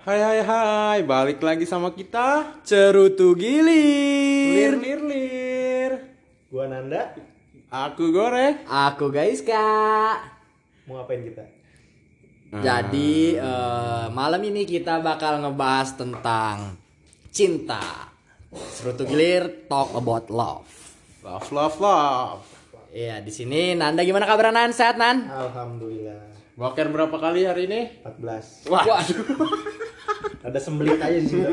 Hai hai hai, balik lagi sama kita Cerutu Lir gilir. lir lir Gua Nanda, Aku Gore Aku guys kak. mau ngapain kita? Jadi eh, malam ini kita bakal ngebahas tentang cinta. Cerutu gilir talk about love. Love love love Iya di sini Nanda gimana kabar Nan? Sehat Nan? Alhamdulillah. Boker berapa kali hari ini? 14. Wah, Waduh. Ada sembelit aja di sini.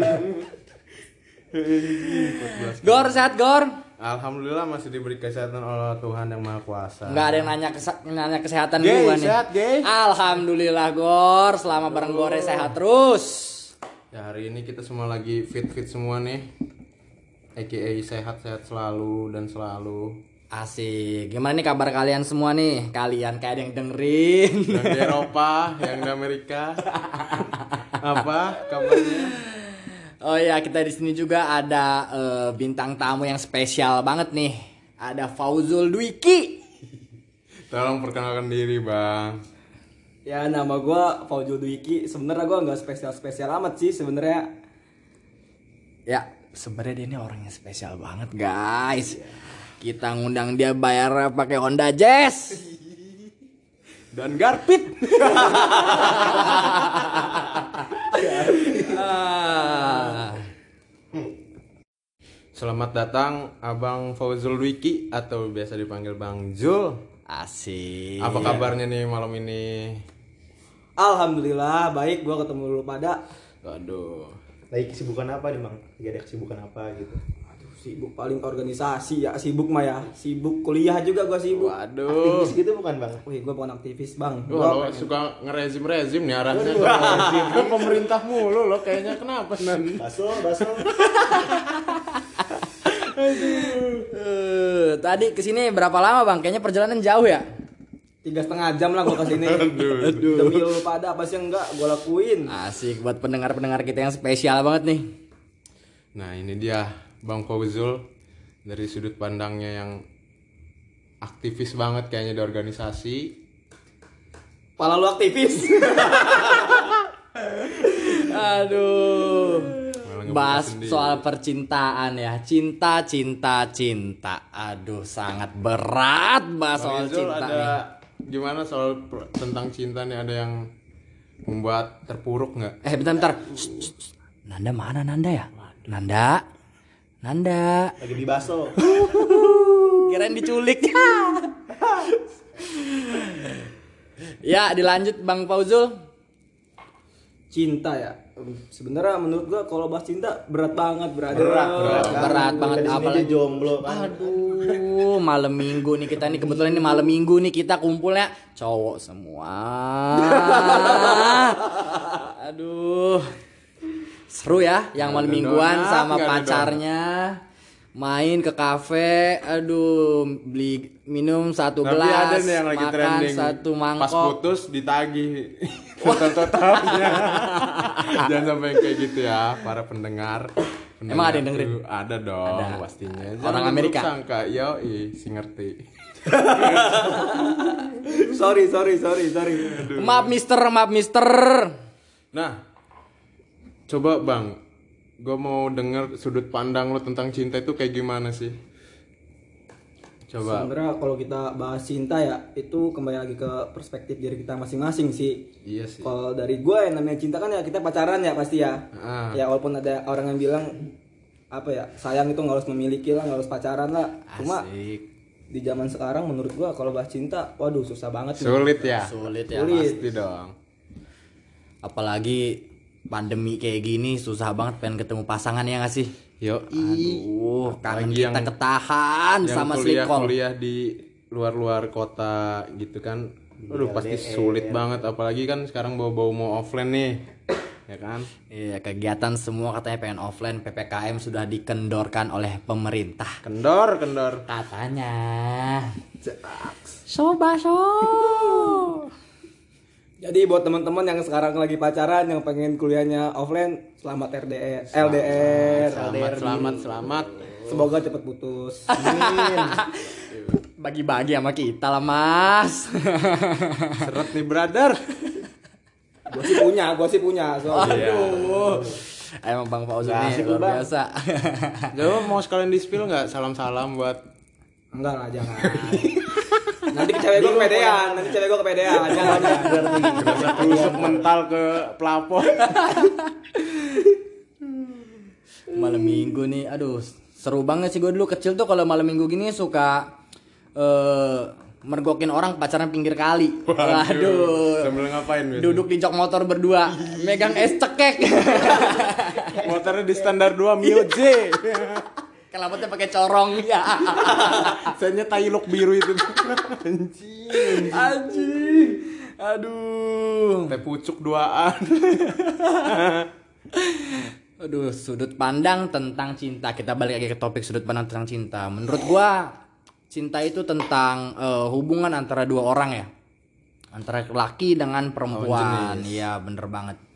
Gor sehat Gor? Alhamdulillah masih diberi kesehatan oleh Tuhan yang Maha Kuasa Nggak ada yang nanya kesa- nanya kesehatan Gay, gua nih. sehat, gay. Alhamdulillah Gor, selama bareng Gore sehat terus. Ya hari ini kita semua lagi fit-fit semua nih AKA sehat-sehat selalu dan selalu Asik. Gimana nih kabar kalian semua nih? Kalian kayak ada yang dengerin. Yang di Eropa, yang di Amerika Apa kabarnya? Oh ya, kita di sini juga ada eh, bintang tamu yang spesial banget nih. Ada Fauzul Dwiki. Tolong perkenalkan diri bang Ya nama gua Fauzul Dwiki. Sebenarnya gua nggak spesial-spesial amat sih sebenarnya. Ya, sebenarnya dia ini orang yang spesial banget, guys. Kita ngundang dia bayar pakai Honda Jazz. Dan Garpit Ah. Selamat datang Abang Fauzul Wiki atau biasa dipanggil Bang Jul. Asik. Apa kabarnya nih malam ini? Alhamdulillah baik gua ketemu lu pada. Waduh. Lagi kesibukan apa nih, Bang? Lagi ada kesibukan apa gitu? Aduh sibuk paling organisasi ya sibuk mah ya. Sibuk kuliah juga gua sibuk. Waduh. Aktivis gitu bukan, Bang? Wih gua bukan aktivis bang. Wah, Gua lo suka ngerezim-rezim nih arahnya ke rezim. Ke pemerintah mulu lo kayaknya kenapa nan? Baso, baso. Eh, tadi ke sini berapa lama bang? Kayaknya perjalanan jauh ya? tiga setengah jam lah gua ke sini. Aduh. Demi lu pada apa sih enggak gua lakuin. Asik buat pendengar-pendengar kita yang spesial banget nih. Nah ini dia Bang Fauzul dari sudut pandangnya yang aktivis banget kayaknya di organisasi. Pala lu aktivis. Aduh. Bahas soal percintaan ya. Cinta, cinta, cinta. Aduh, sangat berat bahas soal Izul cinta ada nih. gimana soal tentang cinta nih ada yang membuat terpuruk nggak? Eh, bentar, bentar. Shh, shh, shh. Nanda mana Nanda ya? Nanda. Nanda. Lagi di baso. Kirain diculik. ya, dilanjut Bang Fauzul. cinta ya. Sebenarnya menurut gua kalau bahas cinta berat banget brother. Berat, berat. Berat banget, Dari sini apalagi- jomblo kan. Aduh, malam minggu nih kita nih kebetulan ini malam minggu nih kita kumpulnya cowok semua. Aduh. Seru ya yang malam mingguan sama pacarnya main ke kafe, aduh beli minum satu Tapi gelas, ada nih yang lagi makan trending satu Pas mangkok. putus ditagih total totalnya Jangan sampai kayak gitu ya Para pendengar, Emang ada yang Pendengar dengerin? Ada dong Ada. pastinya Orang buruk Amerika? sangka Yoi si ngerti sorry sorry sorry sorry. Maaf Mister, maaf Mister. Nah Coba bang Gue mau denger sudut pandang lo tentang cinta itu kayak gimana sih Coba Sebenarnya kalau kita bahas cinta ya itu kembali lagi ke perspektif diri kita masing-masing sih. Iya sih Kalau dari gue yang namanya cinta kan ya kita pacaran ya pasti ya. Ah. Ya walaupun ada orang yang bilang apa ya sayang itu nggak harus memiliki lah nggak harus pacaran lah. Cuma Asik. di zaman sekarang menurut gua kalau bahas cinta, waduh susah banget. nih. Sulit ya Sulit ya. Sulit. Pasti dong Apalagi pandemi kayak gini susah banget pengen ketemu pasangan ya gak sih? Yo Aduh, kangen kita yang- ketahan yang sama kuliah sleep call. kuliah di luar-luar kota gitu kan aduh pasti sulit banget apalagi kan sekarang bau-bau mau offline nih ya kan Iya, kegiatan semua katanya pengen offline, PPKM sudah dikendorkan oleh pemerintah. kendor kendor Katanya. Soba so. Jadi buat teman-teman yang sekarang lagi pacaran yang pengen kuliahnya offline, selamat RDR, LDR, selamat LDR. selamat selamat Semoga cepet putus. Bagi-bagi sama kita lah, Mas. seret nih brother Gua sih punya, gua sih punya. Soalnya. Aduh. Emang Bang Fauzul Nggak nih luar Bang. biasa. Coba mau sekalian di spill nggak salam-salam buat Enggak lah, jangan. cewek gua kepedean, nanti cewek gua kepedean. Jangan, tusuk mental ke pelapor. malam minggu nih aduh seru banget sih gue dulu kecil tuh kalau malam minggu gini suka eh mergokin orang pacaran pinggir kali waduh Sambil ngapain biasanya? duduk di jok motor berdua megang es cekek Motornya di standar 2 Mio J. kelapatnya pakai corong. Ya. Saya tai look biru itu. Anjing. anjing. Aduh. Teh pucuk duaan. aduh sudut pandang tentang cinta. Kita balik lagi ke topik sudut pandang tentang cinta. Menurut gua cinta itu tentang eh, hubungan antara dua orang ya. Antara laki dengan perempuan. Iya bener banget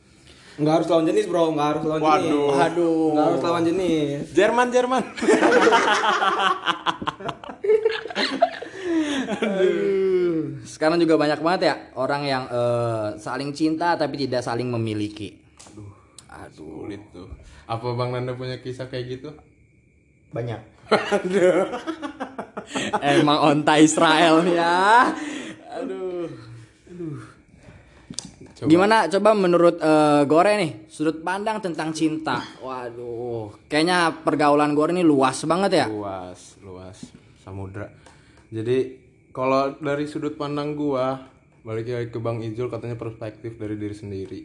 Enggak harus lawan jenis, Bro. Enggak harus lawan jenis. Waduh. aduh Enggak harus lawan jenis. Jerman Jerman. sekarang juga banyak banget ya orang yang eh, saling cinta tapi tidak saling memiliki aduh Sulit tuh. Apa Bang Nanda punya kisah kayak gitu? Banyak. emang onta Israel ya aduh Coba. Gimana coba menurut eh, Gore nih sudut pandang tentang cinta. Waduh, kayaknya pergaulan Gore ini luas banget ya. luas luas samudra jadi kalau dari sudut pandang gua balik lagi ke bang Ijul katanya perspektif dari diri sendiri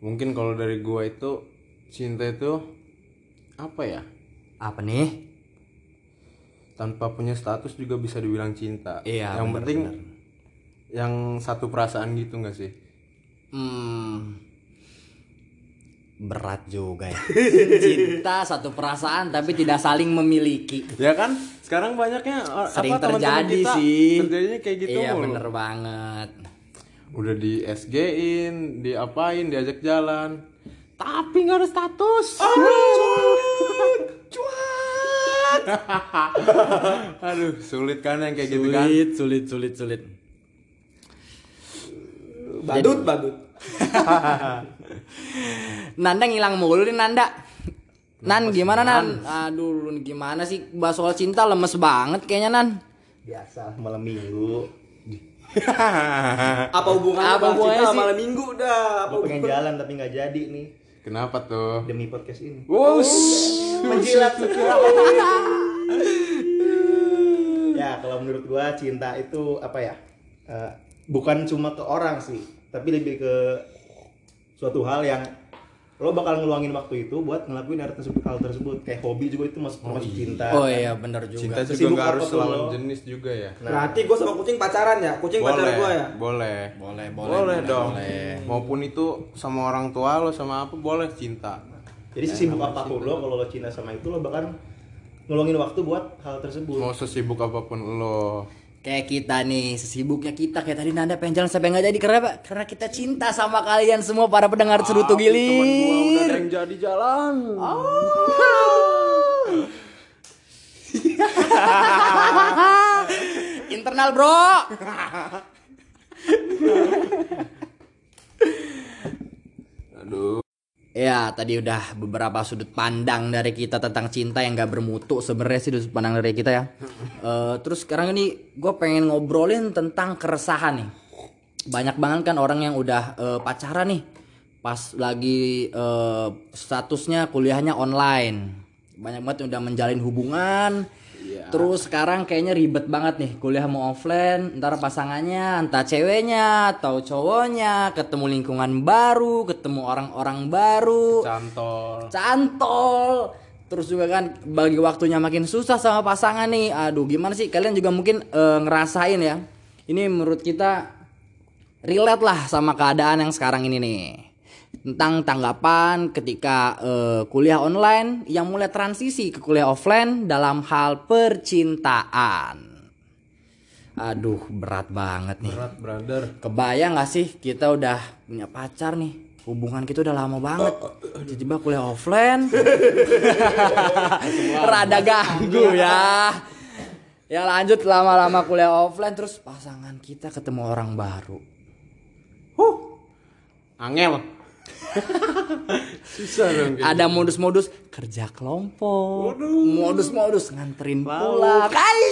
mungkin kalau dari gua itu cinta itu apa ya Apa nih? tanpa punya status juga bisa dibilang cinta Iya, yang bener, penting yang satu perasaan gitu nggak sih Hmm, berat juga ya. Cinta satu perasaan tapi tidak saling memiliki. ya kan sekarang banyaknya uh, Sering apa, terjadi kita sih. terjadinya kayak gitu Iya mulu. bener banget. udah di SG-in, diapain, diajak jalan. Tapi nggak ada status. Cuat. Aduh, sulit kan yang kayak gitu kan. Sulit, sulit, sulit, sulit. Badut, badut. Nanda ngilang mulu nih Nanda. Nan gimana Nan? Aduh lu gimana sih bahas soal cinta lemes banget kayaknya Nan. Biasa malam minggu. Apa hubungannya Apa hubungannya Cinta sih? malam minggu dah? Apa Gue pengen jalan tapi nggak jadi nih Kenapa tuh? demi podcast ini. Wus. Menjilat ya kalau menurut gua cinta itu apa ya? Eh, bukan cuma ke orang sih, tapi lebih ke suatu hal yang lo bakal ngeluangin waktu itu buat ngelakuin hal tersebut hal tersebut kayak hobi juga itu masuk termasuk cinta Oh iya bener juga. Cinta juga Sesibuk nggak harus lawan lo. jenis juga ya. Berarti gue sama kucing pacaran ya? Kucing pacar Boleh, gue ya? boleh. Boleh, Boleh, boleh, dong. boleh. Maupun itu sama orang tua lo sama apa boleh cinta. jadi sesibuk apa pun lo kalau lo cinta sama itu lo bakal ngeluangin waktu buat hal tersebut Mau sesibuk apa pun lo. Kayak kita nih, sesibuknya kita kayak tadi Nanda pengen jalan sampai nggak jadi karena apa? Karena kita cinta sama kalian semua para pendengar Cerutu Temen gua udah ada yang jadi jalan. Internal bro. Aduh. Ya, tadi udah beberapa sudut pandang dari kita tentang cinta yang gak bermutu sebenarnya sih sudut pandang dari kita ya. Eh, terus sekarang ini gue pengen ngobrolin tentang keresahan nih. Banyak banget kan orang yang udah eh, pacaran nih, pas lagi eh, statusnya kuliahnya online. Banyak banget yang udah menjalin hubungan. Terus sekarang kayaknya ribet banget nih kuliah mau offline, ntar pasangannya, entah ceweknya atau cowoknya, ketemu lingkungan baru, ketemu orang-orang baru, Cantol. cantol. Terus juga kan bagi waktunya makin susah sama pasangan nih. Aduh, gimana sih kalian juga mungkin eh, ngerasain ya. Ini menurut kita relate lah sama keadaan yang sekarang ini nih. Tentang tanggapan ketika eh, kuliah online yang mulai transisi ke kuliah offline dalam hal percintaan. Aduh, berat banget nih. Berat brother. Kebayang gak sih kita udah punya pacar nih? Hubungan kita udah lama banget. Tiba-tiba kuliah offline. Rada ganggu ya. Ya lanjut. Lama-lama kuliah offline Terus pasangan kita ketemu orang baru. Huh. Angel susah dong Ada modus-modus kerja kelompok. Modus-modus nganterin pulang. Kai.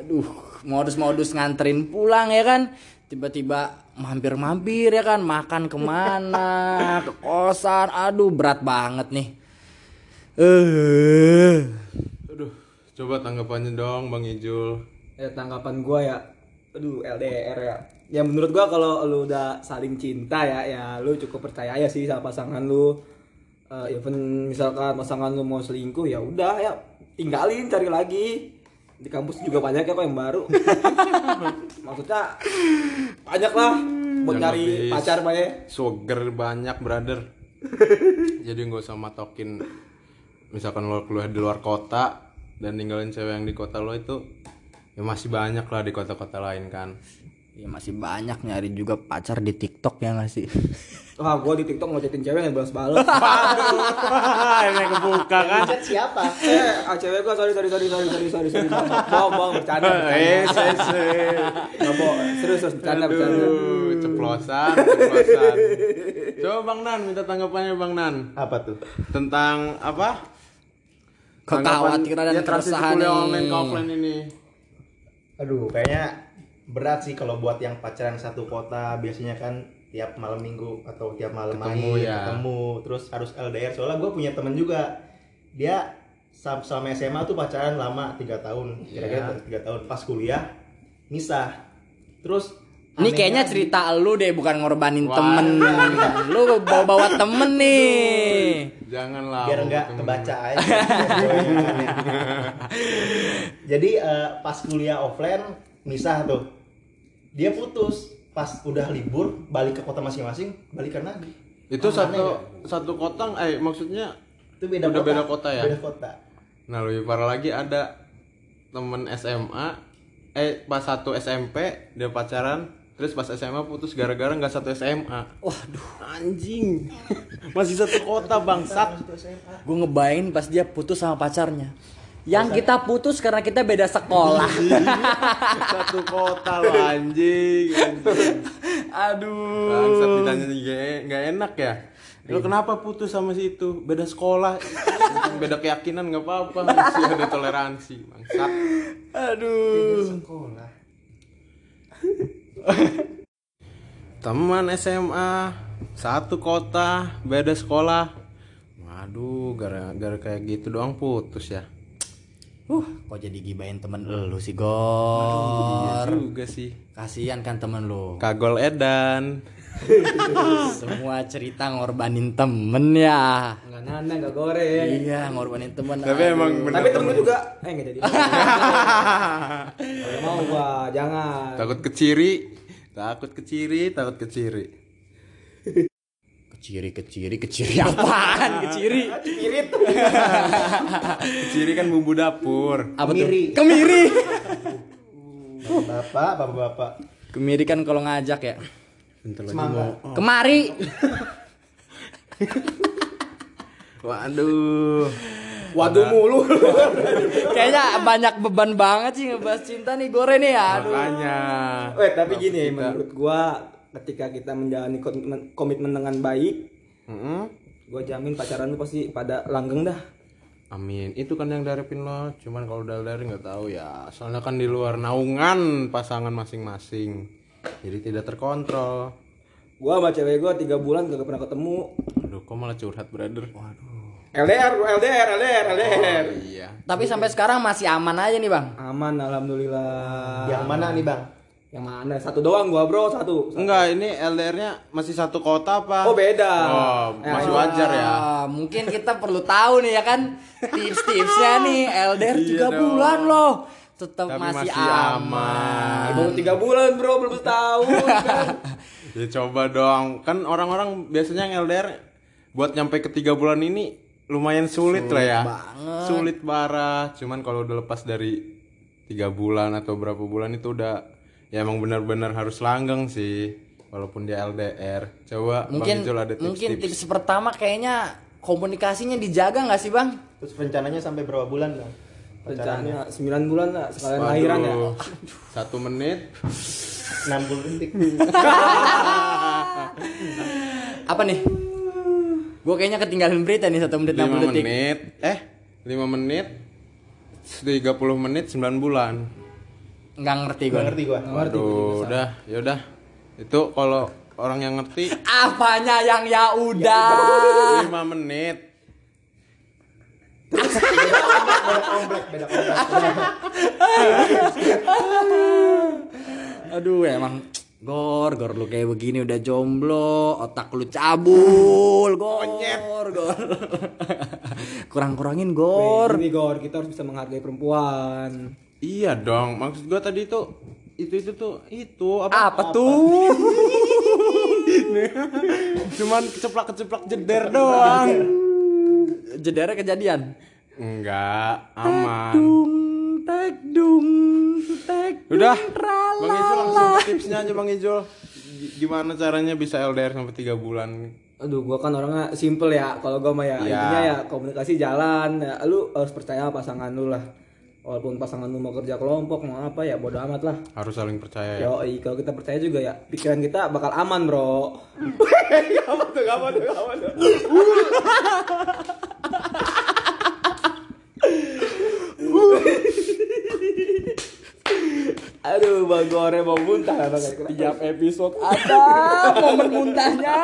Aduh, modus-modus nganterin pulang ya kan. Tiba-tiba mampir-mampir ya kan, makan ke mana, ke kosan. Aduh, berat banget nih. Eh. aduh coba tanggapannya dong bang Ijul Ya tanggapan gua ya, aduh LDR ya. Ya menurut gua kalau lu udah saling cinta ya, ya lu cukup percaya ya sih sama pasangan lu. Eh even misalkan pasangan lu mau selingkuh ya udah ya tinggalin cari lagi. Di kampus juga banyak ya kok yang baru. Maksudnya banyak lah buat Jangan nyari habis. pacar pak ya. Sugar banyak brother Jadi nggak usah matokin Misalkan lo keluar di luar kota Dan ninggalin cewek yang di kota lo itu Ya masih banyak lah di kota-kota lain kan Ya masih banyak nyari juga pacar di TikTok ya nggak sih? Wah gua di TikTok ngecetin cewek yang balas-balas. Ini kebuka kan Chat siapa? eh, ah, cewek gua sorry sorry sorry sorry sorry sorry sorry. Bohong bohong bercanda. Eh, Nggak bohong. Serius serius bercanda bercanda. Ceplosan, ceplosan. Coba Bang Nan, minta tanggapannya Bang Nan Apa tuh? tentang apa? Kekhawatiran dan ya, keresahan kuliah online ke offline ini. Aduh, kayaknya berat sih kalau buat yang pacaran satu kota biasanya kan tiap malam minggu atau tiap malam Ketemu main ya. ketemu. Terus harus LDR soalnya gue punya temen juga. Dia sam- sama SMA tuh pacaran lama tiga tahun. Kira-kira Iya. tiga tahun. Pas kuliah misah. Terus Ini kayaknya di- cerita lu deh bukan ngorbanin Wah. temen. Lu bawa-bawa temen nih. Janganlah. biar nggak kebaca aja. Jadi eh, pas kuliah offline misah tuh dia putus. Pas udah libur balik ke kota masing-masing balikan lagi Itu satu nggak? satu kota eh maksudnya itu beda Udah kota. beda kota ya? beda kota. Nah lebih parah lagi ada temen SMA eh pas satu SMP dia pacaran terus pas SMA putus gara-gara nggak satu SMA Waduh. Anjing. Masih satu kota bangsat. Gue ngebayangin pas dia putus sama pacarnya Yang kita putus karena kita beda sekolah satu kota loh anjing, anjing. Aduh bangsat ditanya nggak- nggak enak ya Lo kenapa putus sama si itu? Beda sekolah, beda keyakinan nggak apa-apa, masih ada toleransi, bangsat. Aduh sekolah Teman SMA satu kota beda sekolah. Waduh, gara-gara kayak gitu doang putus ya. Uh, kok jadi gibain temen lu sih Iya Gor juga sih. Kasian kan temen lu Kagol Edan. Semua cerita ngorbanin temen ya Enggak nana, enggak goreng. Iya ngorbanin temen Tapi emang bener Tapi temen lu juga eh enggak jadi. Mau gua, jangan. takut keciri, takut keciri, takut keciri. Keciri keciri keciri apaan keciri Irit. Keciri kan bumbu dapur. Apa Kemiri. tuh? Kemiri bapak bapak bapak Kemiri kan kalau ngajak ya Bentar lagi Semangka. mau. Kemari Waduh. Waduh mulu. Kayaknya banyak beban banget sih ngebahas cinta nih Gore nih ya Aduh Makanya. Weh, tapi gini Kita- menurut gua ketika kita menjalani komitmen, komitmen dengan baik, Mm-mm. gua jamin pacaran lu pasti pada langgeng dah. Amin. Itu kan yang daripin lo. Cuman kalau udah dari nggak tahu ya. Soalnya kan di luar naungan pasangan masing-masing. Jadi tidak terkontrol. Gua sama cewek gua tiga bulan gak pernah ketemu. Aduh, kok malah curhat, brother? Waduh. LDR, LDR, LDR, LDR. Oh, iya. Tapi sampai sekarang masih aman aja nih bang Aman alhamdulillah. yang mana nih bang Yang mana? Satu doang gua, Bro, satu. Enggak, ini LDR-nya masih satu kota apa? Oh, beda. Oh, Eh, masih iya. wajar ya. Ah, Mungkin kita perlu tahu nih ya kan Tips-tipsnya nih LDR Iya 3 dong. bulan loh Tetap masih, masih aman, Baru tiga bulan, Bro, belum setahun. kan. Ya coba dong. Kan orang-orang biasanya yang LDR buat nyampe ke tiga bulan ini lumayan sulit, lah ya. banget. Sulit parah. Cuman kalau udah lepas dari tiga bulan atau berapa bulan itu udah ya emang benar-benar harus langgeng sih. Walaupun dia LDR. Coba Mungkin Bang ada mungkin tips-tips. tips pertama kayaknya komunikasinya dijaga nggak sih bang? terus rencananya sampai berapa bulan bang pacarannya Rencana 9 bulan lah sekalian lahiran ya. Satu menit 60 detik. Apa nih? Gue kayaknya ketinggalan berita nih satu menit 5 60 detik. menit. Eh, 5 menit 30 menit 9 bulan. Nggak ngerti gue. Ngerti gua. Waduh, udah, yaudah. Itu kalau orang yang ngerti Apanya yang ya udah? 5 menit. Beda komplek, beda komplek. Aduh emang Gor, gor lu kayak begini udah jomblo, otak lu cabul, gor, gor. Kurang-kurangin gor. Ini Gor, kita harus bisa menghargai perempuan. Iya dong, maksud gua tadi tuh itu itu tuh itu apa? Apa tuh? Cuman keceplak-keceplak jeder doang. Jedernya kejadian. Enggak, aman. Dung, tek dung, tek. Udah, tralala. Bang Ijul langsung tipsnya aja Bang Ijul. Gimana caranya bisa LDR sampai 3 bulan? Aduh, gua kan orangnya simple ya. Kalau gua mah ya, Iya. intinya ya komunikasi jalan. Ya, lu harus percaya pasangan lu lah. Walaupun pasangan lu mau kerja kelompok mau apa ya bodo amat lah. Harus saling percaya ya. Yo, kalau kita percaya juga ya pikiran kita bakal aman, Bro. apa tuh? Apa tuh? Apa tuh? Aduh, Bang Gore mau muntah apa kayak Tiap episode ada momen muntahnya.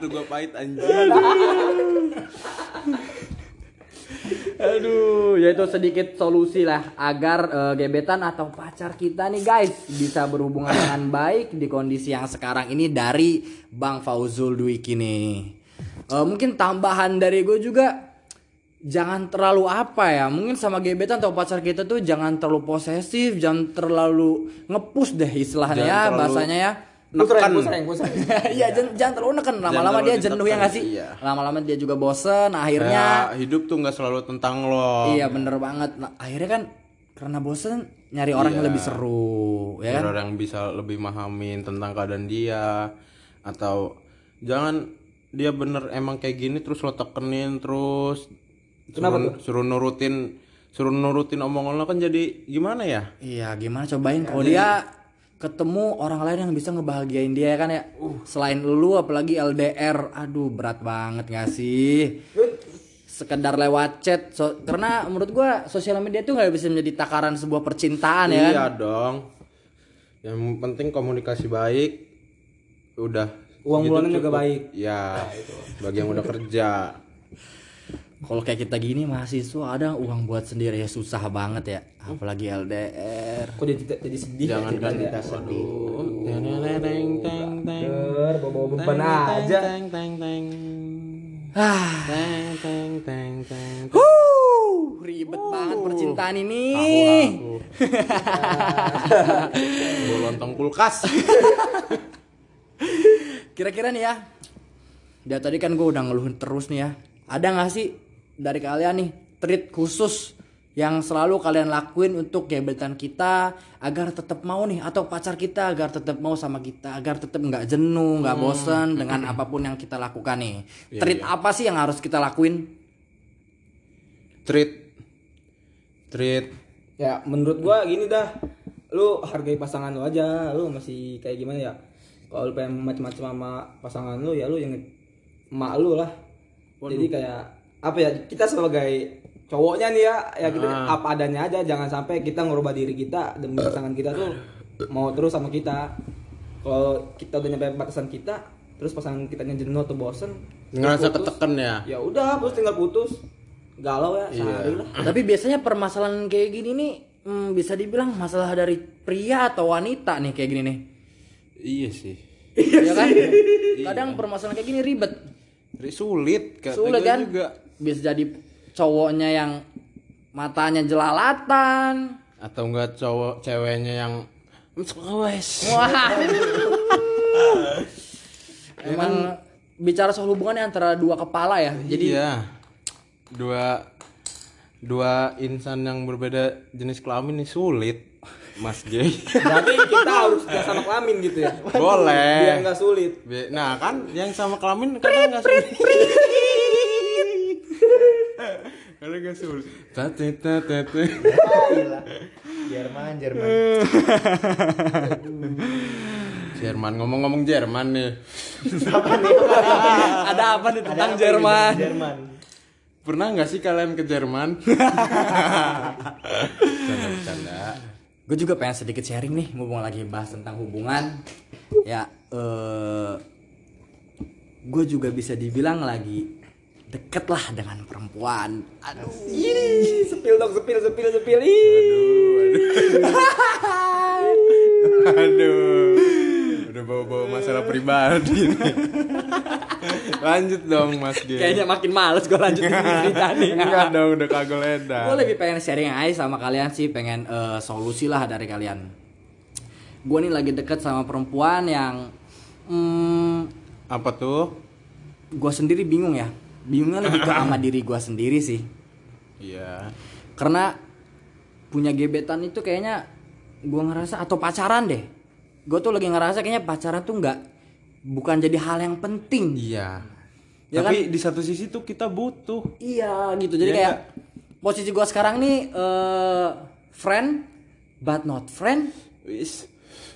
Tuh gua pahit anjing. Aduh, ya itu sedikit solusi lah agar eh, gebetan atau pacar kita nih guys bisa berhubungan dengan baik di kondisi yang sekarang ini dari Bang Fauzul Dwiki nih. Eh, mungkin tambahan dari gue juga jangan terlalu apa ya mungkin sama gebetan atau pacar kita tuh jangan terlalu posesif jangan terlalu ngepus deh istilahnya Jangan ya terlalu bahasanya ya Pusreng, pusreng. Iya jangan, jangan terlalu neken lama-lama dia jenuh ya nggak sih iya. lama-lama dia juga bosen akhirnya Kayak hidup tuh nggak selalu tentang lo. Iya bener banget. Nah, akhirnya kan karena bosen nyari orang yang Iya. lebih seru, ya kan? Orang bisa lebih mahamin tentang keadaan dia atau jangan dia bener emang kayak gini terus lo tekenin terus suruh, suruh nurutin suruh nurutin omongan lo kan jadi gimana ya Iya gimana cobain kalau dia ketemu orang lain yang bisa ngebahagiain dia ya kan ya. Selain lu apalagi LDR, aduh berat banget gak sih? Sekedar lewat chat, so- karena menurut gua sosial media tuh nggak bisa menjadi takaran sebuah percintaan ya kan? iya dong. Yang penting komunikasi baik. Udah. Uang Gitu bulanan juga baik. ya bagi yang udah kerja Kalau kayak kita gini mahasiswa ada uang buat sendiri ya susah banget ya, apalagi LDR. Kok jadi, jadi sedih jangan ya kan kita sedih teng teng teng beban Teng, aja. teng teng teng Ah. teng teng teng teng ribet banget percintaan ini. aku Gua lontong kulkas Kira-kira nih ya. Dari tadi kan gue udah ngeluhin terus nih ya. Ada nggak sih dari kalian nih treat khusus yang selalu kalian lakuin untuk gebetan kita agar tetap mau nih atau pacar kita agar tetap mau sama kita agar tetap nggak jenuh nggak bosan dengan apa pun yang kita lakukan nih. Treat apa sih yang harus kita lakuin? Treat. Treat. Ya menurut gua gini dah. Lu hargai pasangan lu aja. Lu masih kayak gimana ya? Kalau lu pengen macam-macam sama pasangan lu Ya lu yang emak lu lah. Jadi kayak Apa ya Kita sebagai cowoknya nih ya Ya gitu apa adanya aja Jangan sampai kita ngerubah diri kita Demi pasangan kita tuh Mau terus sama kita. Kalau kita udah nyampe batasan kita Terus pasangan kitanya jenuh atau bosen ngerasa putus. keteken ya? Ya udah terus tinggal putus. Galau ya sehari lah. Tapi biasanya permasalahan kayak gini nih hmm, bisa dibilang masalah dari pria atau wanita nih kayak gini nih. Iya sih. Ya kan? Kadang permasalahan kayak gini ribet. Sulit kata sulit kan? juga bisa jadi cowoknya yang matanya jelalatan. Atau enggak cowok ceweknya yang wes? Wah. Emang bicara soal hubungan antara dua kepala ya. Jadi iya. Dua dua insan yang berbeda jenis kelamin ini sulit Mas J. Berarti kita harus yang sama kelamin gitu ya? Biar boleh nggak sulit. Be- nah kan yang sama kelamin kadang nggak sulit Karena gak sulit. Tate tate tate. Ya, iyalah. Jerman, Jerman. Jerman ngomong-ngomong Jerman nih. Apa nih? Ada apa nih tentang apa Jerman? Jerman. Pernah nggak sih kalian ke Jerman? Canda-canda. Gue juga pengen sedikit sharing nih, ngomong lagi bahas tentang hubungan. Ya, eh gue juga bisa dibilang lagi deket lah dengan perempuan. Aduh, Ih, sepil dong, sepil, sepil, sepil. Ih. Aduh. Udah bawa-bawa masalah pribadi nih. Lanjut dong Mas G. kayaknya makin males gue lanjutin cerita nih. Enggak dong udah kagak leda. Gue lebih pengen sharing aja sama kalian sih, pengen eh, solusi lah dari kalian. Gue nih lagi deket sama perempuan yang, hmm, Apa tuh? gue sendiri bingung ya. Bingungnya lebih ke sama diri gue sendiri sih. Iya. Karena punya gebetan itu kayaknya gue ngerasa atau pacaran deh. Gue tuh lagi ngerasa kayaknya pacaran tuh nggak bukan jadi hal yang penting. Iya. Ya Tapi di satu sisi tuh kita butuh. Iya gitu. Jadi Iya kayak posisi gue sekarang nih eh, friend but not friend.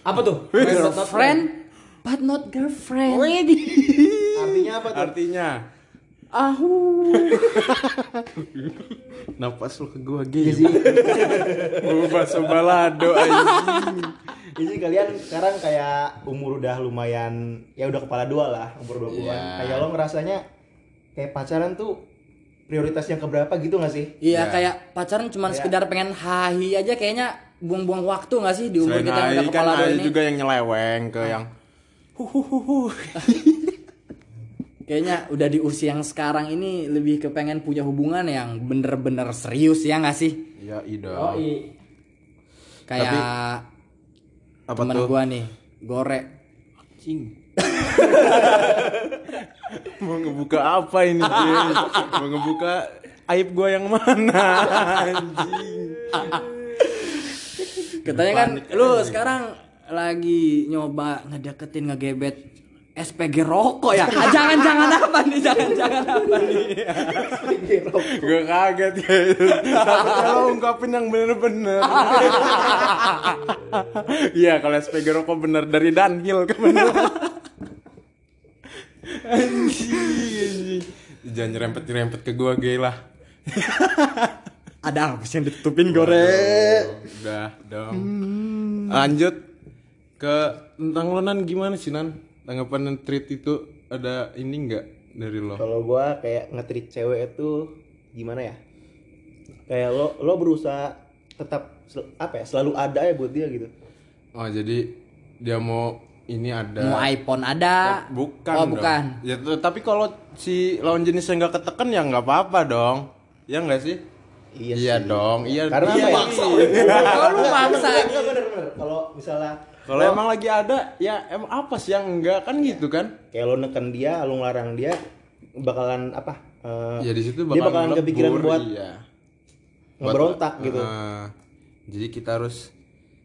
Apa tuh? Girlfriend but not girlfriend. Artinya apa tuh? Artinya Ahu. napas lu ke gua gini. Gua bakso balado anjing. Jadi kalian sekarang kayak umur udah lumayan ya udah kepala dua lah, umur 20-an. Iya. Kayak lo ngerasanya kayak pacaran tuh prioritasnya keberapa gitu gak sih? Iya Ya. kayak pacaran cuma Kayak- sekedar pengen hahi aja kayaknya buang-buang waktu nggak sih di umur Selain kita yang udah kan kepala dua ada ini? juga yang nyeleweng ke yang huhuhuhu. Kayaknya udah di usia yang sekarang ini lebih kepengen punya hubungan yang bener-bener serius ya nggak sih? Ya idol. Oh, iya. Kayak Apa temen tuh? gua nih, Gore. Anjing. Mau ngebuka apa ini, Jin? Mau ngebuka aib gua yang mana? Anjing. Katanya kan lu sekarang lagi nyoba ngedeketin ngegebet SPG rokok ya? Ah, Jangan-jangan apa nih? Jangan-jangan apa nih? Gue kaget ya. Takutnya lo ungkapin yang bener-bener. Iya, kalau SPG rokok bener dari Dunhill ke bener. Anjing. Jangan nyerempet-nyerempet ke gua gay lah. Ada apa sih yang ditutupin Gore? Udah dong. Lanjut ke tentang lo nan gimana sih nan? Tanggapan treat itu ada ini enggak dari lo? Kalau gua kayak nge-treat cewek itu gimana ya? Kayak lo lo berusaha tetap sel- apa ya? Selalu ada ya buat dia gitu. Oh jadi dia mau ini ada. Mau iPhone ada? Bukan. Oh dong. bukan. Ya tapi kalau si lawan jenisnya nggak ketekan ya nggak apa-apa dong. Ya nggak sih? Iya sih. dong. Iya. Karena iya, ya? iya. Kalau lu maksa. Kalau misalnya Kalau emang lagi ada, ya emang apa sih yang enggak kan gitu kan? kayak lo neken dia, lo ngelarang dia bakalan apa? eh, Ya di situ dia bakalan ngelebur, kepikiran buat iya. ngeberontak Buat- gitu. Ah, jadi kita harus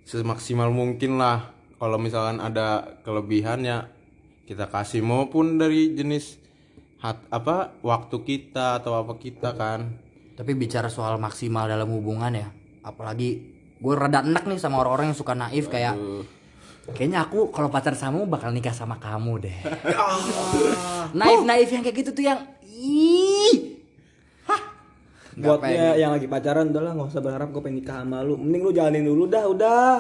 semaksimal mungkin lah. Kalau misalkan ada kelebihan ya kita kasih maupun dari jenis hat, apa waktu kita atau apa kita kan. Tapi bicara soal maksimal dalam hubungan ya, apalagi gue rada enak nih sama orang-orang yang suka naif kayak. Kayaknya aku kalau pacar sama lu bakal nikah sama kamu deh. naif naif yang kayak gitu tuh yang ih. Buat Nggak dia yang lagi pacaran udah lah nggak usah berharap gue pengen nikah sama lu. Mending lu jalanin dulu dah, udah.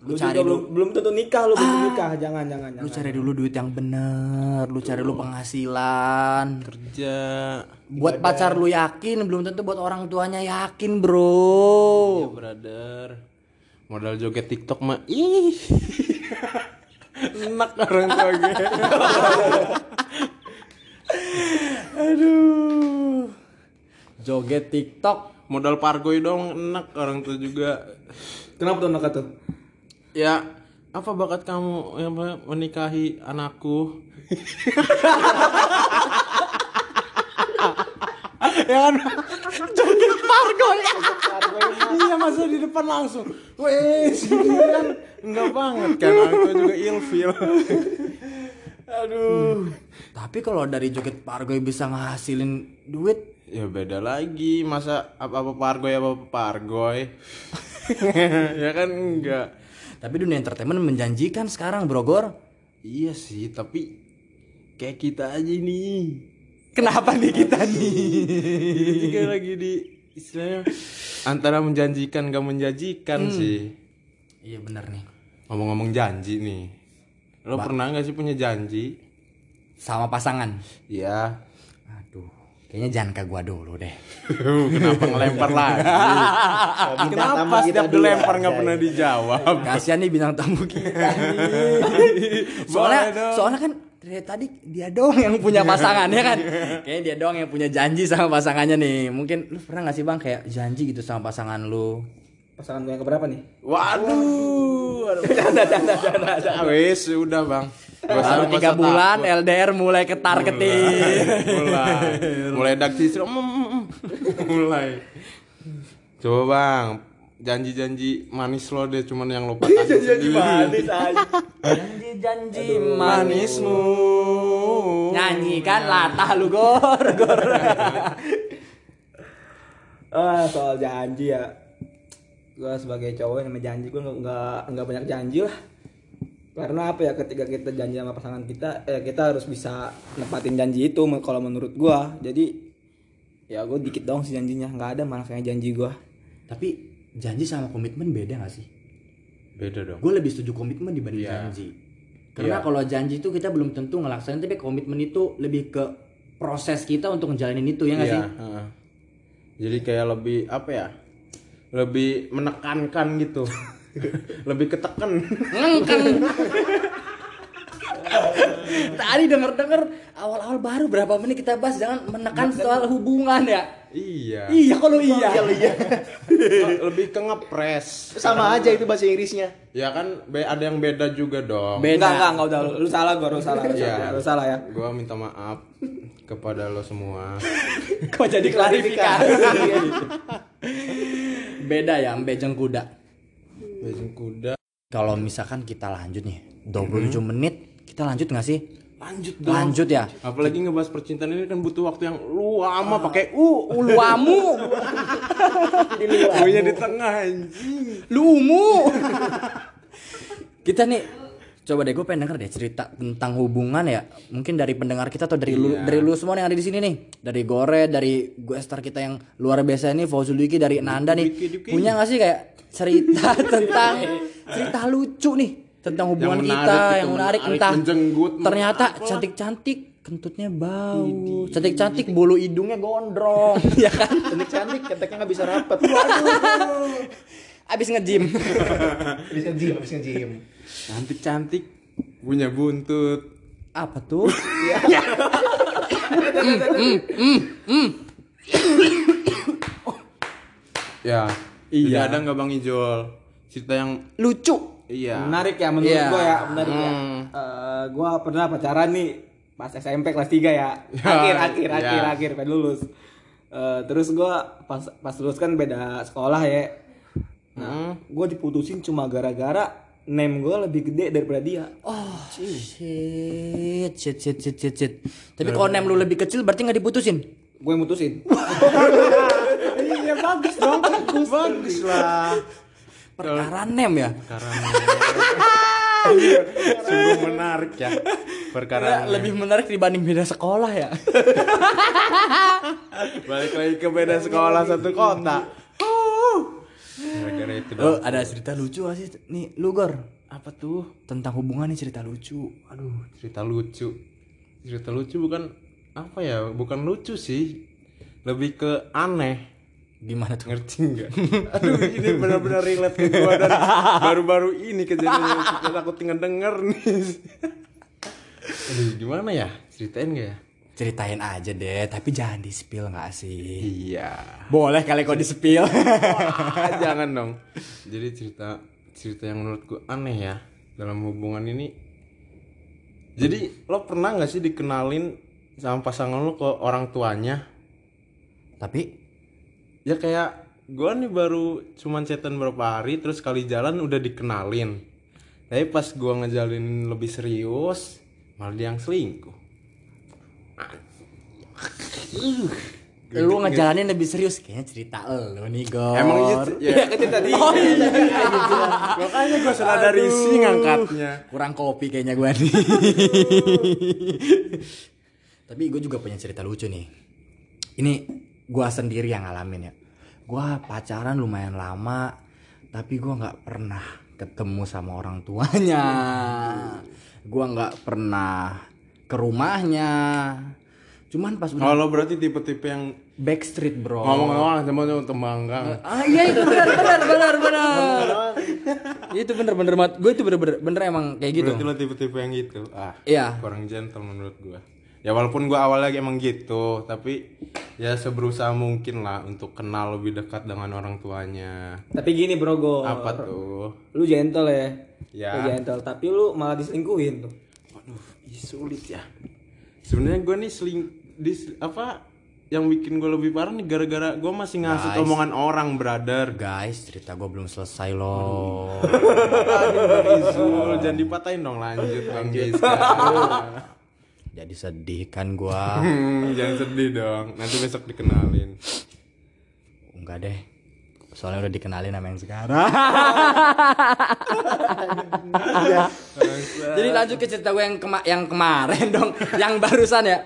Lu Lu, cari juga dulu. belum belum tentu nikah lu belum nikah, jangan jangan Lu jangan. cari dulu duit yang bener, lu cari dulu penghasilan. kerja Buat pacar lu yakin, belum tentu buat orang tuanya yakin, bro. ya brother modal joget TikTok mah ih enak orang tua gue Aduh. Joget TikTok. modal pargoy dong enak orang tua juga Kenapa tuh nakal tuh? ya apa bakat kamu yang apa, menikahi anakku ya kan? Joget pargoy iya masa di depan langsung. Wes gitu kan. Enggak banget kan? Tua juga ilfil. Aduh. Tapi kalau dari joget pargoy bisa ngasilin duit, Ya beda lagi, masa apa-apa pargoy apa-apa pargoy. ya kan enggak. tapi dunia entertainment menjanjikan sekarang, Brogor. Iya sih, tapi kayak kita aja nih. Kenapa nih kita nih? Kita lagi di istilahnya antara menjanjikan gak menjanjikan sih. Iya bener nih. Ngomong-ngomong janji nih. Lo pernah gak sih punya janji? Sama pasangan. Iya. Aduh, kayaknya jangan ke gua dulu deh. Kenapa ngelempar lagi? Kenapa setiap dilempar nggak pernah dijawab? Kasihan nih bintang tamu kita nih. soalnya soalnya kan dari tadi dia doang yang punya pasangan ya kan. Kayaknya dia doang yang punya janji sama pasangannya nih. Mungkin lu pernah gak sih Bang kayak janji gitu sama pasangan lu? Pasangan gue yang keberapa nih? Waduh. Ah, Wes udah bang. Baru tiga bulan takut. LDR mulai ketar ketir. mulai mulai daksi mm, mm, mm. mulai coba bang janji-janji manis lo deh cuman yang lo patah janji manis aja. Janji-janji manismu Nyanyikan latah lu gor gor. Ah, soal janji ya. Gue sebagai cowok yang namanya janji gue nggak nggak banyak janji lah. Karena apa ya ketika kita janji sama pasangan kita, ya kita harus bisa nepatin janji itu kalau menurut gua. Jadi ya gue dikit dong sih janjinya, nggak ada malah kayak janji gua. Tapi janji sama komitmen beda gak sih? beda dong Gue lebih setuju komitmen dibanding Iya. janji. Karena Iya. kalau janji itu kita belum tentu ngelaksanain, tapi komitmen itu lebih ke proses kita untuk ngejalanin itu ya nggak sih? Iya, heeh. jadi kayak lebih apa ya lebih menekankan gitu lebih ketekan Ngengken. Tadi denger-denger awal-awal baru berapa menit kita bahas jangan menekan soal hubungan ya. iya Iya kalau iya. lebih ke ngepres Sama aja itu bahasa Inggrisnya. ya kan ada yang beda juga dong Beda. Enggak, enggak, enggak udah lu, lu salah gua, lu salah, lu Iya. salah, lu salah ya. Gua minta maaf kepada lo semua. Kok jadi klarifikasi? Beda ya ambejeng kuda. Bajing kuda. Kalau misalkan kita lanjut nih 27 menit, kita lanjut nggak sih? Lanjut dong. Lanjut ya. Apalagi ngebahas percintaan ini kan butuh waktu yang lama pakai u Uluamu, u-nya di tengah anjing. lumu. kita nih coba deh gue pengen denger deh cerita tentang hubungan ya mungkin dari pendengar kita atau dari lu dari lu semua yang ada di sini nih dari Gore dari gue star kita yang luar biasa ini Fauzul Diki dari Nanda nih Diki, Diki. punya gak sih kayak cerita tentang cerita lucu nih tentang hubungan Yang menarik kita gitu, yang menarik, menarik, entah menjenggut, ternyata cantik-cantik kentutnya bau cantik-cantik bulu hidungnya gondrong ya kan Cantik cantik, keteknya nggak bisa rapet. abis ngejim Habis nge-gym, habis nge-gym. Cantik-cantik punya buntut. apa tuh Ya. Iya. Jadi ada nggak Bang Ijol? Cerita yang lucu iya. Menarik ya menurut Iya. gua ya, menarik ya. Hmm. Eh, gua pernah pacaran nih pas SMP kelas 3 ya. Akhir akhir Ya. akhir akhir pengen lulus. Eh, terus gua pas pas lulus kan beda sekolah ya. Nah, gua diputusin cuma gara-gara name gua lebih gede daripada dia. oh shit shit shit shit shit shit tapi kalau nem lu lebih kecil berarti nggak diputusin Gue yang mutusin. Iya bagus dong. Bagus. Bagus lah. Perkara nem ya Karena sungguh menarik ya perkara lebih menarik dibanding beda sekolah ya balik lagi ke beda sekolah satu kota. Gara-gara itu oh ada cerita lucu gak sih nih lu gor Apa tuh? tentang hubungan nih cerita lucu Aduh, cerita lucu. Cerita lucu bukan apa ya? Bukan lucu sih. Lebih ke aneh. Gimana tuh Ngerti nggak? Aduh, ini benar-benar relate ke gua dan baru-baru ini kejadian yang aku tinggal denger nih. Aduh, gimana ya? Ceritain gak ya? ceritain aja deh tapi jangan di spill nggak sih Iya. boleh kali kok di spill Ah, jangan dong. Jadi cerita cerita yang menurutku aneh ya dalam hubungan ini. Jadi lo pernah nggak sih dikenalin sama pasangan lo ke orang tuanya? tapi Ya kayak gua nih baru cuman chatan berapa hari terus kali jalan udah dikenalin. Tapi pas gua ngejalin lebih serius malah dia yang selingkuh. lu ngejalanin lebih serius kayaknya cerita lu nih Gor Emang gitu ya. kan tadi. oh iya Makanya gue salah dari sih ngangkatnya. kurang kopi kayaknya gue nih tapi gue juga punya cerita lucu nih ini gue sendiri yang ngalamin ya. Gue pacaran lumayan lama tapi gue nggak pernah ketemu sama orang tuanya. Gue nggak pernah ke rumahnya. Cuman pas udah Kalau berarti tipe-tipe yang backstreet bro. Ngomong-ngomong sama sama tembanggang. ah iya itu benar benar benar benar. Itu bener bener banget gue itu bener bener bener emang kayak gitu. Berarti lo tipe-tipe yang gitu. Ah, iya. kurang gentle menurut gua. Ya walaupun gua awalnya emang gitu, tapi ya seberusaha mungkin lah untuk kenal lebih dekat dengan orang tuanya. Tapi gini bro go. Apa tuh? Lu gentle ya. Ya. Lu gentle, tapi lu malah diselingkuhin tuh. Waduh, ih, sulit ya. Sebenarnya gua nih seling di apa yang bikin gue lebih parah nih gara-gara gue masih ngasih Guys. omongan orang brother guys cerita gue belum selesai loh Aduh, Bang Izul, jangan dipatahin dong lanjut bang Giska jadi sedih kan gua. Hmm, jangan sedih dong. Nanti besok dikenalin. Enggak deh. Soalnya udah dikenalin sama yang sekarang. Jadi lanjut ke cerita gue yang kema yang kemarin dong. Yang barusan ya.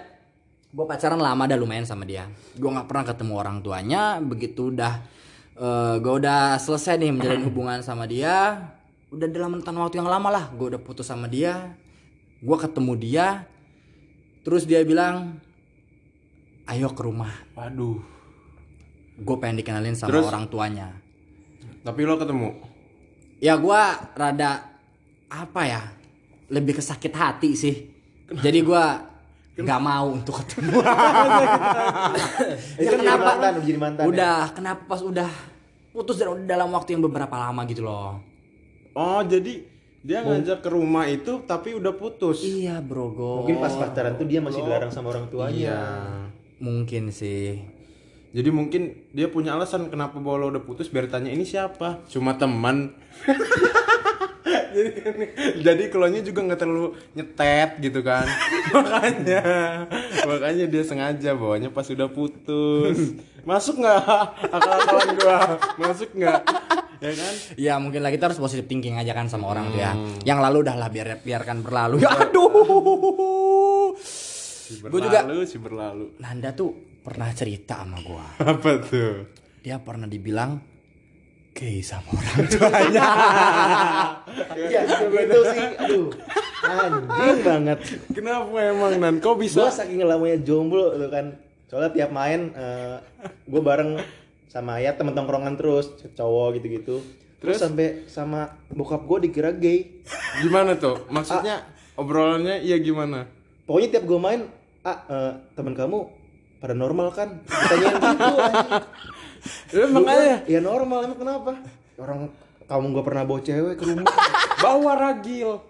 Gue pacaran lama dah lumayan sama dia. Gue nggak pernah ketemu orang tuanya. Begitu udah eh gue udah selesai nih menjalin hubungan sama dia. Udah dalam rentan waktu yang lama lah gue udah putus sama dia. Gue ketemu dia terus dia bilang ayo ke rumah. Waduh. Gue pengen dikenalin sama Terus? orang tuanya. Tapi lo ketemu? Ya gua rada apa ya lebih ke sakit hati sih. Jadi gua nggak mau untuk ketemu. Itu jadi mantan, udah jadi mantan. ya? udah kenapa pas udah putus dalam waktu yang beberapa lama gitu loh. Oh jadi dia ngajak ke rumah itu tapi udah putus. Iya bro go Mungkin pas pacaran tuh dia masih dilarang sama orang tuanya. iya. Mungkin sih. Jadi mungkin dia punya alasan kenapa bawa lo udah putus biar tanya ini siapa? Cuma teman. Jadi jadi keluarnya juga nggak terlalu nyetet gitu kan. Makanya makanya dia sengaja bawanya pas udah putus. Masuk nggak? Akal-akalan gua. Masuk nggak ya kan ya mungkin lah kita harus positive thinking aja kan sama orang tuh ya Hmm. yang lalu udah lah biar biarkan berlalu aduh si Gua juga- berlalu si berlalu Nanda tuh pernah cerita sama gua apa tuh dia pernah dibilang gay sama orang tuanya Iya, itu sih. Aduh. Anjing banget. kenapa emang nan kok bisa Gua saking lamanya jomblo tuh kan. Soalnya tiap main eh gue bareng sama ya temen tongkrongan terus cowok gitu-gitu. Terus, sampai sama bokap gue dikira gay. gimana tuh maksudnya obrolannya iya gimana Pokoknya tiap gue main, ah eh, temen kamu pada normal kan? Ditanyain gitu. Ya, makanya Ya normal emang kenapa? Orang kamu gak pernah bawa cewek ke rumah. bawa ragil